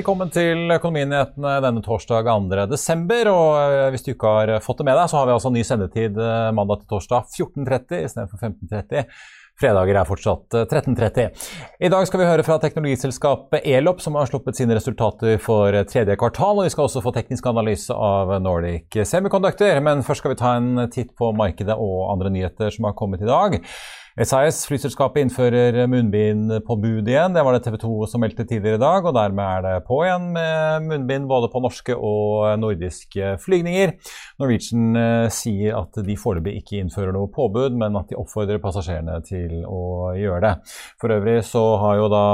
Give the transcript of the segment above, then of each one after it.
Velkommen til Økonominyhetene denne torsdag 2.12. Og eh, hvis du ikke har fått det med deg, så har vi altså ny sendetid eh, mandag til torsdag 14.30 istedenfor 15.30. Fredager er fortsatt 13.30. Eh, I dag skal vi høre fra teknologiselskapet Elop, som har sluppet sine resultater for tredje kvartal. Og vi skal også få teknisk analyse av Nordic Semiconductor. Men først skal vi ta en titt på markedet og andre nyheter som har kommet i dag. SAS, flyselskapet, innfører munnbindpåbud igjen. Det var det TV 2 som meldte tidligere i dag. og Dermed er det på igjen med munnbind både på norske og nordiske flygninger. Norwegian eh, sier at de foreløpig ikke innfører noe påbud, men at de oppfordrer passasjerene til å gjøre det. For øvrig så har jo da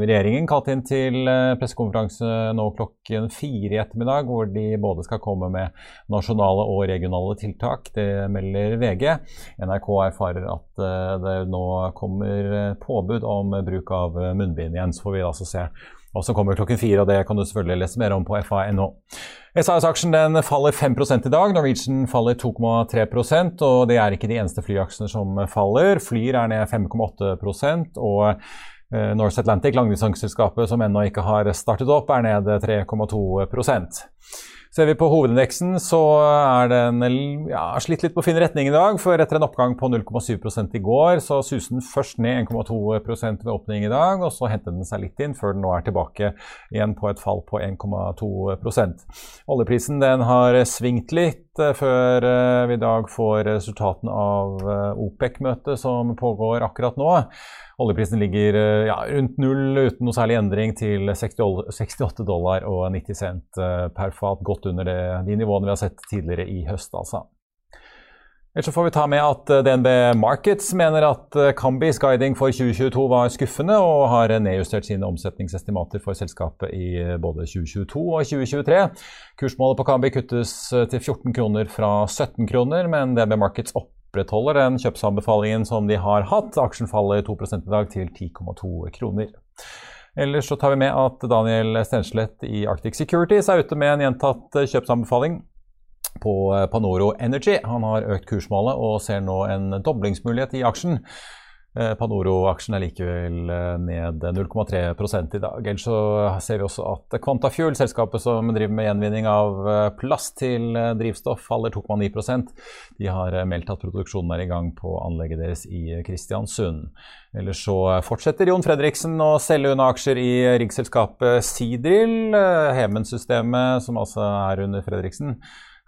regjeringen kalt inn til eh, pressekonferanse nå klokken fire i ettermiddag, hvor de både skal komme med nasjonale og regionale tiltak. Det melder VG. NRK erfarer at eh, det nå kommer eh, påbud om bruk av eh, munnbind igjen. Så får vi altså se hva som kommer klokken fire, og det kan du selvfølgelig lese mer om på fa.no. SAS-aksjen faller 5 i dag. Norwegian faller 2,3% og det er ikke de eneste flyaksjene som faller. Flyr er ned 5,8 og Norse North Atlantic, langdistanseselskapet som ennå ikke har startet opp, er ned 3,2 Ser vi på hovedindeksen, så er den ja, slitt litt på fin retning i dag. For etter en oppgang på 0,7 i går, så suste den først ned 1,2 ved åpning i dag. Og så hentet den seg litt inn, før den nå er tilbake igjen på et fall på 1,2% Oljeprisen den har svingt litt eh, før eh, vi i dag får resultatene av eh, OPEC-møtet som pågår akkurat nå. Oljeprisen ligger ja, rundt null uten noe særlig endring til 68 dollar og 90 cent per fat. Godt under det, de nivåene vi har sett tidligere i høst, altså. Ellers så får vi ta med at eh, DNB Markets mener at Kambis guiding for 2022 var skuffende, og har nedjustert sine omsetningsestimater for selskapet i både 2022 og 2023. Kursmålet på Kambi kuttes til 14 kroner fra 17 kroner, men DNB Markets opprettholder den kjøpsanbefalingen som de har hatt. Aksjen faller 2 i dag til 10,2 kroner. Ellers så tar vi med at Daniel Stenslett i Arctic Securities er ute med en gjentatt kjøpsanbefaling på Panoro Energy. Han har økt kursmålet og ser nå en doblingsmulighet i aksjen. Eh, Panoro-aksjen er likevel eh, ned 0,3 i dag. Ellers så ser vi også at Quantafuel, selskapet som driver med gjenvinning av eh, plast til drivstoff, faller 2,9% De har meldt at produksjonen er i gang på anlegget deres i Kristiansund. Ellers så fortsetter Jon Fredriksen å selge unna aksjer i riggselskapet Sidril, Hemen-systemet, som altså er under Fredriksen,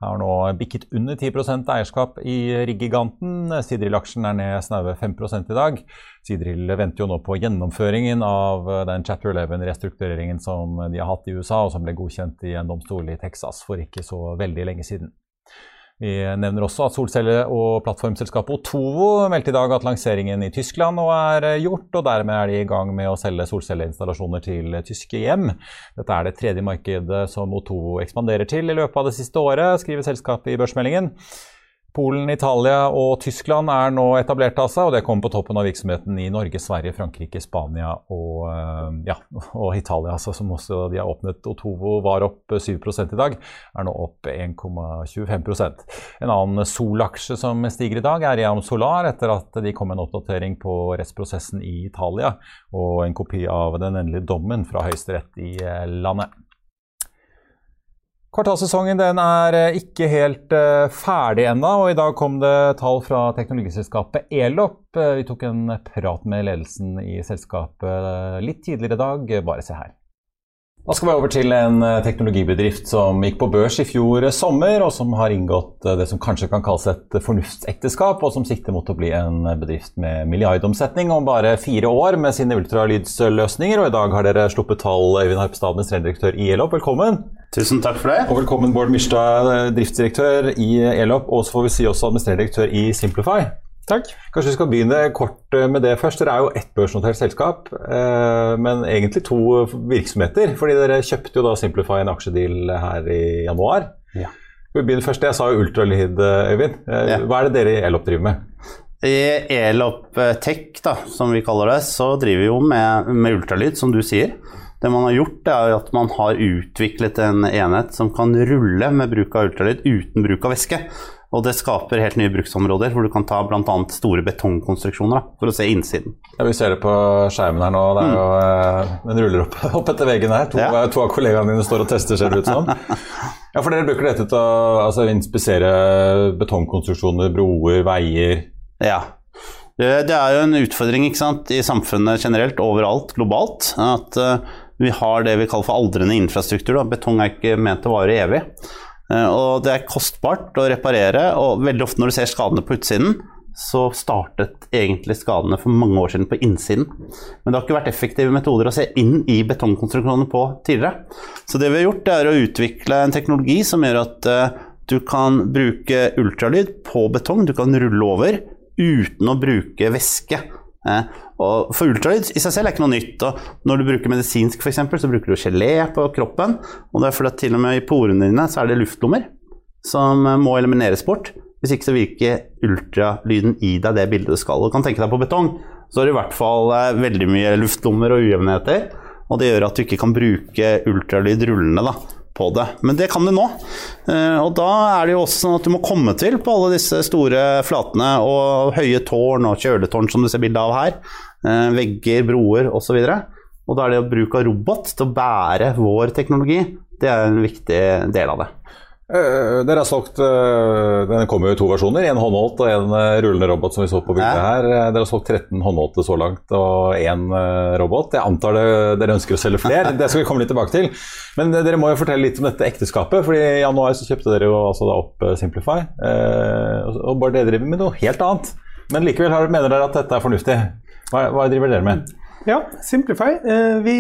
har nå bikket under 10% eierskap i Riggiganten. Sidril-aksjen er ned snaue 5 i dag. Sidril venter jo nå på gjennomføringen av den Chapter 11-restruktureringen som de har hatt i USA, og som ble godkjent i en domstol i Texas for ikke så veldig lenge siden. Vi nevner også at solcelle- og plattformselskapet Otovo meldte i dag at lanseringen i Tyskland nå er eh, gjort, og dermed er de i gang med å selge solcelleinstallasjoner til tyske hjem. Dette er det tredje markedet som Otovo ekspanderer til i løpet av det siste året, skriver selskapet i børsmeldingen. Polen, Italia og Tyskland er nå etablert av seg, og det kommer på toppen av virksomheten i Norge, Sverige, Frankrike, Spania og, eh, ja, og Italia, altså, som også de har åpnet. Otovo var opp 7 i dag, er nå opp 1,25% En annen Sol-aksje som stiger i dag, er Eam Solar, etter at de kom med en oppdatering på rettsprosessen i Italia og en kopi av den endelige dommen fra Høyesterett i eh, landet. Kvartalssesongen er eh, ikke helt uh, ferdig ennå, og i dag kom det tall fra teknologiselskapet Elop. Eh, vi tok en prat med ledelsen i selskapet litt tidligere i dag. Bare se her. Da skal vi over til en eh, teknologibedrift som gikk på børs i fjor sommer, og som har inngått eh, det som kanskje kan kalles et fornuftsekteskap, og som sikter mot å bli en bedrift med milliardomsetning om bare fire år med sine ultralydsløsninger. Og i dag har dere sluppet tall, Øyvind Harpstad, administrerende i Elop. Velkommen. Tusen takk for det. Og velkommen Bård Myrstad, driftsdirektør i Elop, og så får vi si også administrerende direktør i Simplify. Takk. Kanskje vi skal begynne kort eh, med det først. Dere er jo ett børsnotert selskap, eh, men egentlig to virksomheter. Fordi dere kjøpte jo da Simplify en aksjedeal her i januar. Ja. Vi begynner først, Jeg sa jo ultralyd, eh, Øyvind. Hva er det dere i Elop driver med? I Elop Tech, da, som vi kaller det, så driver vi jo med, med ultralyd, som du sier. Det man har gjort, er at man har utviklet en enhet som kan rulle med bruk av ultralyd uten bruk av væske. Og det skaper helt nye bruksområder, hvor du kan ta bl.a. store betongkonstruksjoner da, for å se innsiden. Ja, Vi ser det på skjermen her nå. Det er jo, mm. Den ruller opp, opp, etter veggen her. To, ja. to, av kollegaene dine står og tester, ser det ut som. Ja, for Dere bruker dette til å altså, inspisere betongkonstruksjoner, broer, veier? Ja. Det er jo en utfordring sant, i samfunnet generelt, overalt, globalt. At vi har det vi kaller for aldrende infrastruktur. Da. Betong er ikke ment å vare evig. Eh, og det er kostbart å reparere, og veldig ofte når du ser skadene på utsiden, så startet egentlig skadene for mange år siden på innsiden. Men det har ikke vært effektive metoder å se inn i betongkonstruksjonene på tidligere. Så det vi har gjort, er å utvikle en teknologi som gjør at uh, du kan bruke ultralyd på betong, du kan rulle over uten å bruke væske. Uh, og for ultralyd i seg selv er ikke noe nytt. og Når du bruker medisinsk f.eks., så bruker du gelé på kroppen. Og det er fordi at til og med i porene dine så er det luftlommer som må elimineres bort. Hvis ikke så virker ultralyden i deg det bildet du skal. Du kan tenke deg på betong, så er det i hvert fall eh, veldig mye luftlommer og ujevnheter. Og det gjør at du ikke kan bruke ultralyd rullende. da på det. Men det kan du nå. Eh, og da er det jo også sånn at du må komme til på alle disse store flatene og høye tårn og kjøletårn som du ser bilde av her. Eh, vegger, broer osv. Og, og da er det å bruke robot til å bære vår teknologi, det er en viktig del av det. Uh, dere har solgt uh, Den kommer jo i to versjoner. En håndholdt og en uh, rullende robot, som vi så på bildet her. Dere har solgt 13 håndholdte så langt og én robot. Jeg antar det, dere ønsker å selge flere. det skal vi komme litt tilbake til. Men dere må jo fortelle litt om dette ekteskapet. fordi I januar så kjøpte dere jo altså opp Simplify. og bare dere driver med noe helt annet. Men likevel mener dere at dette er fornuftig. Hva, hva driver dere med? Ja, Simplify. Vi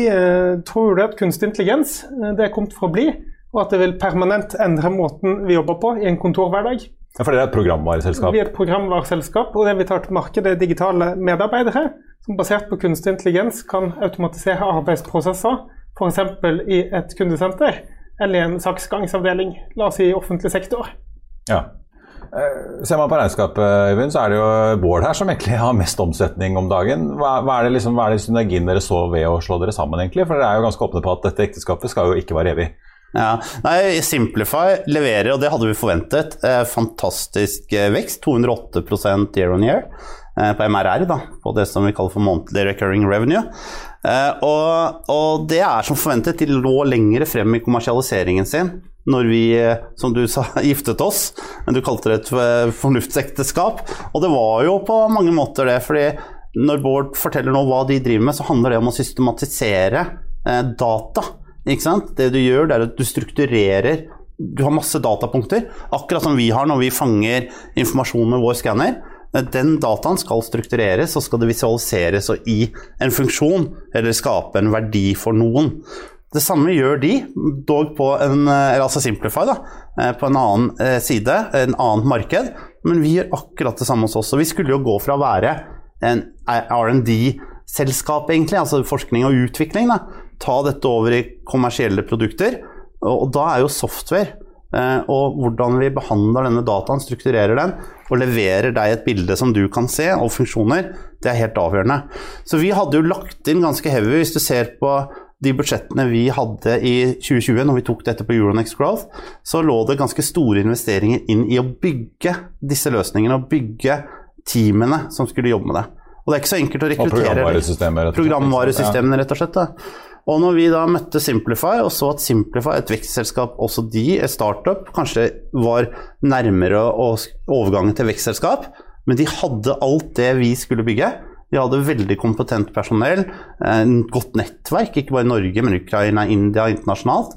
tror at kunstig intelligens det er kommet for å bli og at det vil permanent endre måten vi jobber på i en kontorhverdag. Ja, For dere er et programvareselskap? Vi er et programvareselskap, og det vi tar til markedet, er digitale medarbeidere som basert på kunstig intelligens kan automatisere arbeidsprosesser, f.eks. i et kundesenter eller i en saksgangsavdeling, la oss si i offentlig sektor. Ja. Eh, ser man på regnskapet, Øyvind, så er det jo Bård her som egentlig har mest omsetning om dagen. Hva, hva er det liksom, hva er det synergien dere så ved å slå dere sammen, egentlig? For dere er jo ganske åpne på at dette ekteskapet skal jo ikke være evig. Ja. Nei, Simplify leverer, og det hadde vi forventet, eh, fantastisk eh, vekst. 208 year on year eh, på MRR, da, på det som vi kaller for monthly recurring revenue. Eh, og, og, det er som forventet. De lå lengre frem i kommersialiseringen sin når vi, eh, som du sa, giftet oss. Men du kalte det et eh, fornuftsekteskap. Og det var jo på mange måter det. fordi når Bård forteller nå hva de driver med, så handler det om å systematisere data ikke sant? Det du gjør, det er at du strukturerer Du har masse datapunkter, akkurat som vi har når vi fanger informasjon med vår skanner. Den dataen skal struktureres og skal det visualiseres og i en funksjon, eller skape en verdi for noen. Det samme gjør de, dog på en altså Simplify, da, eh, på en annen eh, side, en annet marked. Men vi gjør akkurat det samme hos oss. Og vi skulle jo gå fra å være en R&D-selskap, egentlig, altså forskning og utvikling, da, ta dette over i kommersielle produkter. Og da er jo software eh, og hvordan vi behandler denne dataen, strukturerer den og leverer deg et bilde som du kan se, og funksjoner, det er helt avgjørende. Så vi hadde jo lagt inn ganske heavy, hvis du ser på de budsjettene vi hadde i 2020, når vi tok dette på Euronext Growth, så lå det ganske store investeringer inn i å bygge disse løsningene og bygge teamene som skulle jobbe med det. Og det er ikke så enkelt å rekruttere programvaresystemene, programvaresystemene, rett og slett. Og når vi da møtte Simplify og så at Simplify, et vekstselskap, også de, et startup, kanskje var nærmere overgangen til vekstselskap, men de hadde alt det vi skulle bygge. De hadde veldig kompetent personell, et godt nettverk, ikke bare i Norge, men Ukraina, India, internasjonalt.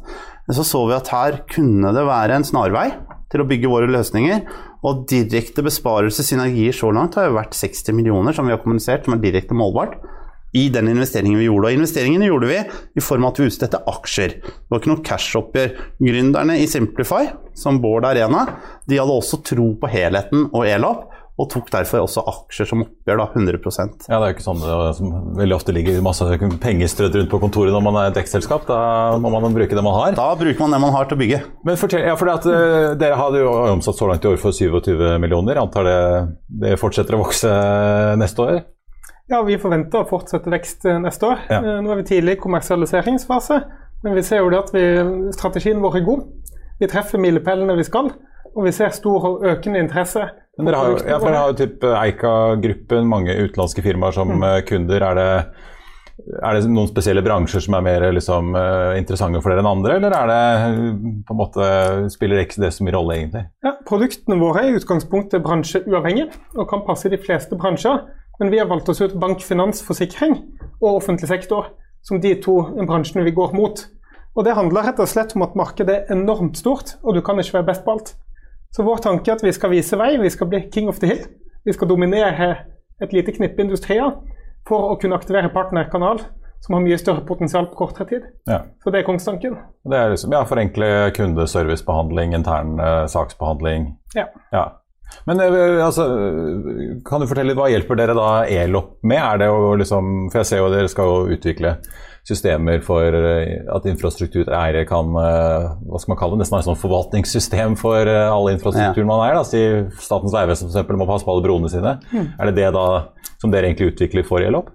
Så så vi at her kunne det være en snarvei til å bygge våre løsninger. Og direkte besparelse, synergier så langt, har jo vært 60 millioner, som vi har kommunisert, som er direkte målbart i den investeringen vi gjorde. Og investeringene gjorde vi i form av at vi utstedte aksjer. Det var ikke noe cash-oppgjør. Gründerne i Simplify, som Bård Arena, de hadde også tro på helheten og Elop. Og tok derfor også aksjer som oppgjør da, 100% Ja, Det er jo ikke sånn det som veldig ofte ligger masse penger strødd rundt på kontoret når man er et dekkselskap. Da må man bruke det man har. Da bruker man det man har til å bygge. Men fortell, ja, for at, uh, Dere hadde jo omsatt så langt i år for 27 millioner. Antar det, det fortsetter å vokse neste år? Ja, vi forventer å fortsette vekst eh, neste år. Ja. Eh, nå er vi tidlig i kommersialiseringsfase, men vi ser jo det at vi, strategien vår er god. Vi treffer milepælene vi skal, og vi ser stor og økende interesse. Men dere har, jo, ja, dere har jo typ Eika-gruppen, mange utenlandske firmaer som mm. Eh, kunder. Er det, er det, noen spesielle bransjer som er mer liksom, interessante for dere enn andre, eller er det på en måte, spiller ikke det så mye rolle, egentlig? Ja, Produktene våre er i utgangspunktet bransjeuavhengige og kan passe i de fleste bransjer. Men vi har valgt oss ut bank, finans, forsikring og offentlig sektor som de to bransjene vi går mot. Og Det handler rett og slett om at markedet er enormt stort, og du kan ikke være best på alt. Så vår tanke er at vi skal vise vei, vi skal bli king of the hill. Vi skal dominere et lite knippe industrier for å kunne aktivere partnerkanal som har mye større potensial på kortere tid. Ja. Så det er kongstanken. Det er liksom, ja, Forenkle kundeservicebehandling, intern uh, saksbehandling. Ja. ja. Men eh, altså, kan du fortelle hva hjelper dere da Elop med? Er det å liksom, for jeg ser jo dere skal jo utvikle systemer for eh, at infrastruktureiere kan eh, hva skal man kalle det, nesten ha et sånn forvaltningssystem for alle infrastrukturen ja. man er. Da. Si Statens vegvesen f.eks. må passe på alle broene sine. Mm. Er det det da som dere egentlig utvikler for Elop?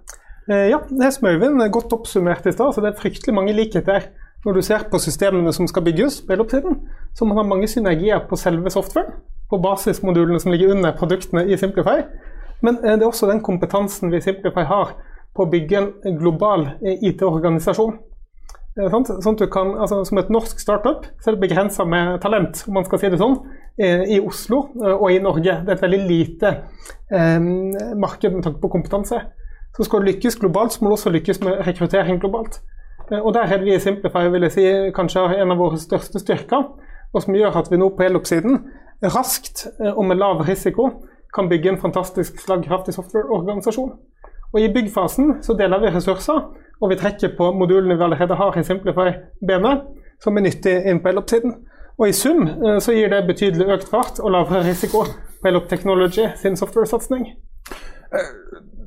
Ja, det er Smøyvind godt oppsummert i stad. så Det er fryktelig mange likheter. Når du ser på systemene som skal bygges, på Elop-siden, så man har mange synergier på selve softwaren på basismodulene som ligger under produktene i Simplify. Men eh, det er også den kompetansen vi i Simplify har på å bygge en global eh, IT-organisasjon. Sånn, sånn, kan, altså, som et norsk startup så er det begrensa med talent, om man skal si det sånn, i Oslo og i Norge. Det er et veldig lite eh, marked med tanke på kompetanse. Så skal du lykkes globalt, så må du også lykkes med rekruttering globalt. Og der er vi i Simplify vil jeg si, kanskje en av våre største styrker, og som gjør at vi nå på Elop-siden raskt eh, og med lav risiko kan bygge en fantastisk slagkraftig softwareorganisasjon. Og I byggfasen så deler vi ressurser, og vi trekker på modulene vi allerede har i Simplify-benet, som er nyttig inn på Elop-siden. Og I sum eh, så gir det betydelig økt fart og lavere risiko på Elop Technology sin software-satsing.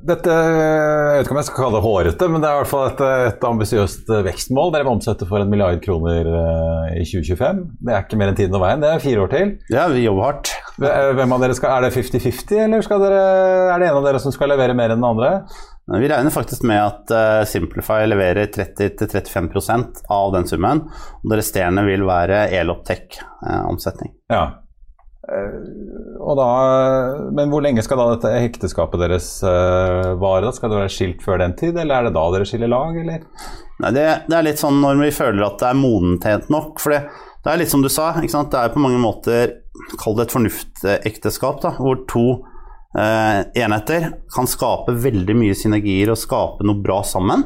Eh, dette, Jeg vet ikke om jeg skal kalle det hårete, men det er i hvert fall et, et ambisiøst vekstmål. Dere må omsette for en milliard kroner i 2025. Det er ikke mer enn tiden og veien. Det er fire år til. Ja, vi jobber hardt. Hvem av dere skal, Er det 50-50, eller dere, er det en av dere som skal levere mer enn den andre? Vi regner faktisk med at Simplify leverer 30-35% av den summen. Og det resterende vil være Eloptech-omsetning. Ja. Uh, da, men hvor lenge skal da dette ekteskapet deres uh, vare? Skal det være skilt før den tid, eller er det da dere skiller lag, eller? Nei, det, det, er litt sånn når vi føler at det er modent nok. For det, det, er litt som du sa, det er på mange måter Kall det et fornuftekteskap, da, hvor to uh, enheter kan skape veldig mye synergier og skape noe bra sammen.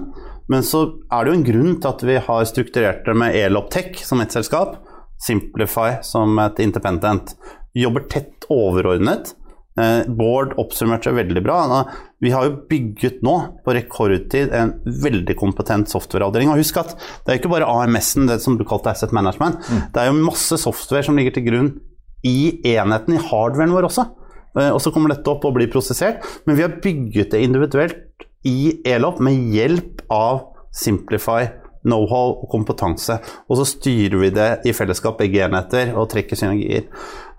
Men så er det jo en grunn til at vi har strukturert det med Eloptech som ett selskap. Simplify som et independent jobber tett overordnet. Eh, Bård oppsummerte veldig bra. Vi har jo bygget nå på rekordtid en veldig kompetent softwareavdeling. Og husk at det er ikke bare AMS-en, det som du kalte Asset Management. Mm. Det er jo masse software som ligger til grunn i enheten, i hardwaren vår også. Eh, og så kommer dette opp og blir prosessert. Men vi har bygget det individuelt i Elop med hjelp av Simplify know-how og kompetanse. Og så styrer vi det i fellesskap, begge enheter, og trekker synergier.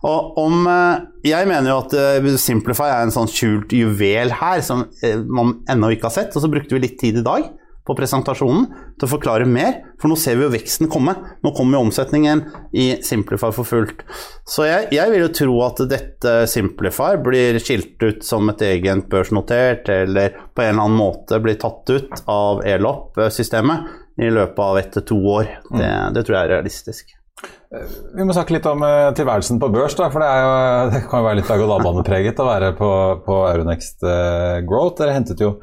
Og om, eh, jeg mener jo at eh, Simplify er en sånn skjult juvel her som eh, man ennå ikke har sett. Og så brukte vi litt tid i dag på presentasjonen til å forklare mer, for nå ser vi jo veksten komme. Nå kommer jo omsetningen i Simplify for fullt. Så jeg, jeg, vil jo tro at dette Simplify blir skilt ut som et egent børsnotert, eller på en eller annen måte blir tatt ut av Elop-systemet i løpet av ett til to år. Det, det, tror jeg er realistisk. Vi må snakke litt om uh, tilværelsen på børs. Da, for det, jo, det kan jo være litt dag-og-dag-banepreget å være på, på Euronext Growth. Dere hentet jo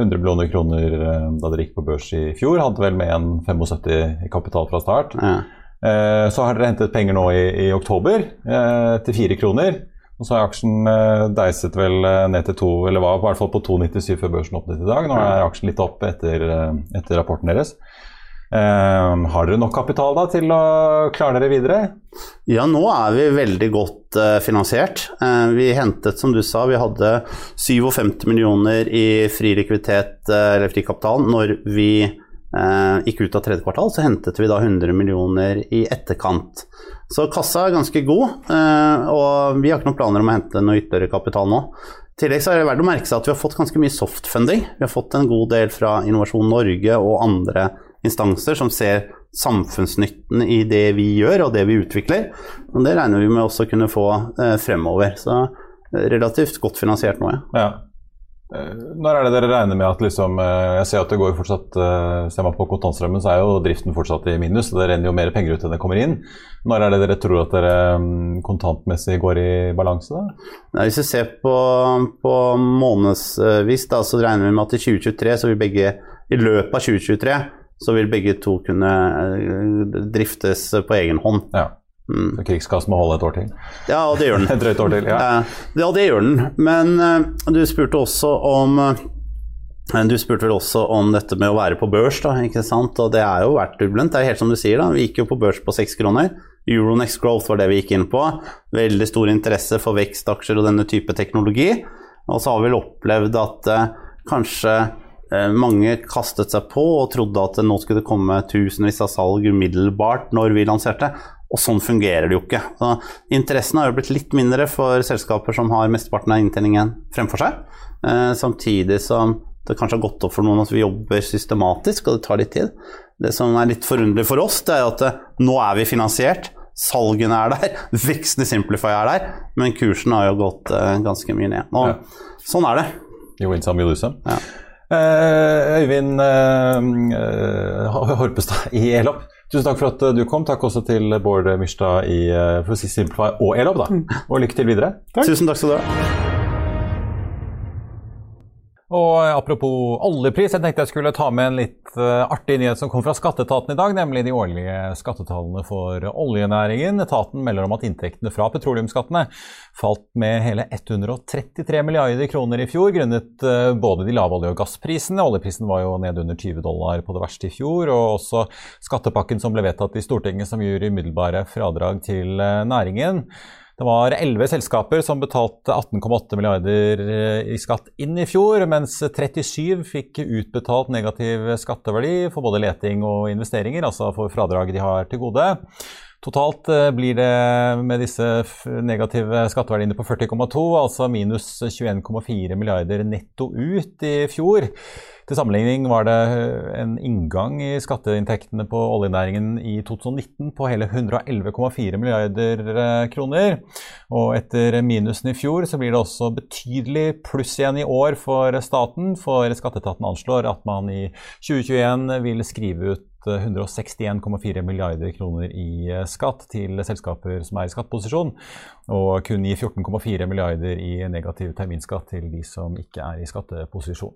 100 millioner kroner da dere gikk på børs i fjor. Hadde vel med en 75 i kapital fra start. Ja. så har dere hentet penger nå i, i oktober til fire kroner. Og så har aksjen deiset vel ned til to, eller var i hvert fall på 2,97 før børsen åpnet i dag. Nå er aksjen litt opp etter, etter rapporten deres. Uh, har dere nok kapital da til å klare dere videre? Ja, nå er vi veldig godt uh, finansiert. Uh, vi hentet, som du sa, vi hadde 57 millioner i fri likviditet, eh, eller frikapital, når vi gikk ut av tredje kvartal. Så hentet vi da 100 millioner i etterkant. Så kassa er ganske god, og vi har ikke noen planer om å hente noe ytterligere kapital nå. I tillegg så er det verdt å merke seg at vi har fått ganske mye softfunding. Vi har fått en god del fra Innovasjon Norge og andre instanser som ser samfunnsnytten i det vi gjør og det vi utvikler. Og det regner vi med også kunne få eh, fremover. Så eh, relativt godt finansiert nå, ja. ja. Eh, når er det dere regner med at liksom Jeg ser at det går fortsatt Ser man på kontantstrømmen, så er jo driften fortsatt i minus. Så Det renner jo mer penger ut enn det kommer inn. Når er det dere tror at dere mm, kontantmessig går i balanse? da? Nei, hvis vi ser på, på månedsvis, da, så regner vi med at i 2023 så vil begge i løpet av 2023 så vil begge to kunne eh, driftes på egen hånd. Ja. Mm. Krigskassen må holde et år til? Ja, og det gjør den. et drøyt år til, ja. ja, det gjør den. Men uh, du spurte også om uh, du spurte vel også om dette med å være på børs, da, ikke sant? og det er jo vært turbulent. Det er helt som du sier, da. Vi gikk jo på børs på seks kroner. Euronext Growth var det vi gikk inn på. Veldig stor interesse for vekstaksjer og denne type teknologi. Og så har vi vel opplevd at uh, kanskje Eh, mange kastet seg på og trodde at nå skulle det komme tusenvis av salg umiddelbart når vi lanserte. Og sånn fungerer det jo ikke. Så interessen har jo blitt litt mindre for selskaper som har mesteparten av inntjeningen fremfor seg. Eh, samtidig som det kanskje har gått opp for noen at vi jobber systematisk, og det tar litt tid. Det som er litt forunderlig for oss, det er at eh, nå er vi finansiert. Salgene er der, veksten i Simplify er der, men kursen har jo gått uh, ganske mye ned. Og ja. sånn er det. You win some, you lose some. Ja. Eh, Øyvind uh, Horpestad i Elop. Tusen takk for at du kom. Takk også til Bård Myrstad i for å si Simplify og Elop. da. Mm. Og lykke til videre. Takk. Tusen takk skal du ha. Og apropos oljepris, jeg tenkte jeg skulle ta med en litt uh, artig nyhet som kom fra skatteetaten i dag, nemlig de årlige skattetallene for oljenæringen. Etaten melder om at inntektene fra petroleumsskattene falt med hele 133 milliarder kroner i fjor, grunnet uh, både de lave olje- og gassprisene, oljeprisen var jo ned under 20 dollar på det verste i fjor, og også skattepakken som ble vedtatt i Stortinget som gjør umiddelbare fradrag til næringen. Det var elleve selskaper som betalte 18,8 milliarder eh, i skatt inn i fjor, mens 37 fikk utbetalt negativ skatteverdi for både leting og investeringer, altså for fradrag de har til gode. Totalt eh, blir det med disse negative skatteverdiene på 40,2, altså minus 21,4 milliarder netto ut i fjor. Til sammenligning var det eh, en inngang i skatteinntektene på oljenæringen i 2019 på hele 111,4 milliarder eh, kroner. Og etter minusen i fjor så blir det også betydelig pluss igjen i år for staten, for skatteetaten anslår at man i 2021 vil skrive ut 161,4 eh, milliarder kroner i skatt til selskaper som er i skatteposisjon, og kun gi 14,4 milliarder i negativ terminskatt til de som ikke er i skatteposisjon.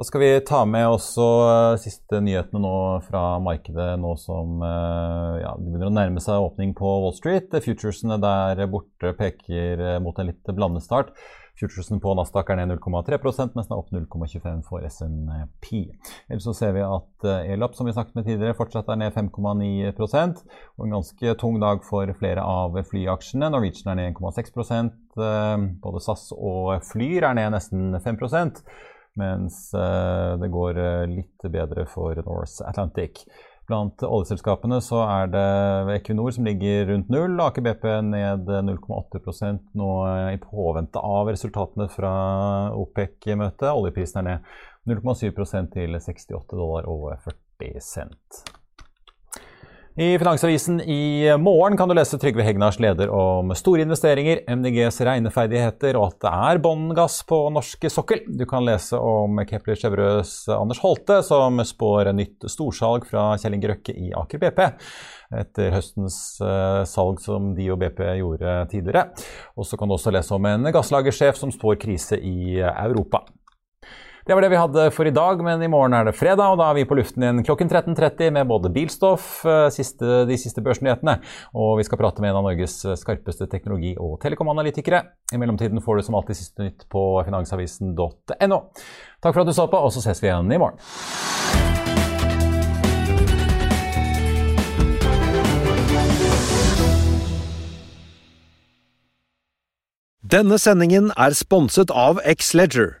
Da skal vi ta med også uh, siste nyhetene nå fra markedet nå som uh, ja, det begynner å nærme seg åpning på Wall Street. Futuresene der borte peker uh, mot en litt blandet start. Futuresen på Nasdaq er ned 0,3 mens den er opp 0,25 for SNP. Ellers så ser vi at Elap, som vi snakket med tidligere, fortsatt er ned 5,9 og en ganske tung dag for flere av flyaksjene. Norwegian er ned 1,6% Både SAS og Flyr er ned nesten 5 mens eh, det går eh, litt bedre for North Atlantic. Blant oljeselskapene så er det Equinor som ligger rundt null. Aker BP ned 0,8 nå eh, i påvente av resultatene fra OPEC-møtet. Oljeprisen er ned 0,7 til 68 dollar og 40 cent. I Finansavisen i morgen kan du lese Trygve Hegnars leder om store investeringer, MDGs regneferdigheter og at det er bånngass på norske sokkel. Du kan lese om Kepler Chevrøs Anders Holte, som spår nytt storsalg fra Kjell Inge Røkke i Aker BP. Etter høstens uh, salg som de og BP gjorde tidligere. Og så kan du også lese om en gasslagersjef som spår krise i Europa. Det var det vi hadde for i dag, men i morgen er det fredag, og da er vi på luften igjen klokken 13.30 med både bilstoff, eh, siste, de siste børsnyhetene, og vi skal prate med en av Norges skarpeste teknologi- og telekomanalytikere. I mellomtiden får du som alltid siste nytt på finansavisen.no. Takk for at du så på, og så ses vi igjen i morgen. Denne sendingen er sponset av X-Leger.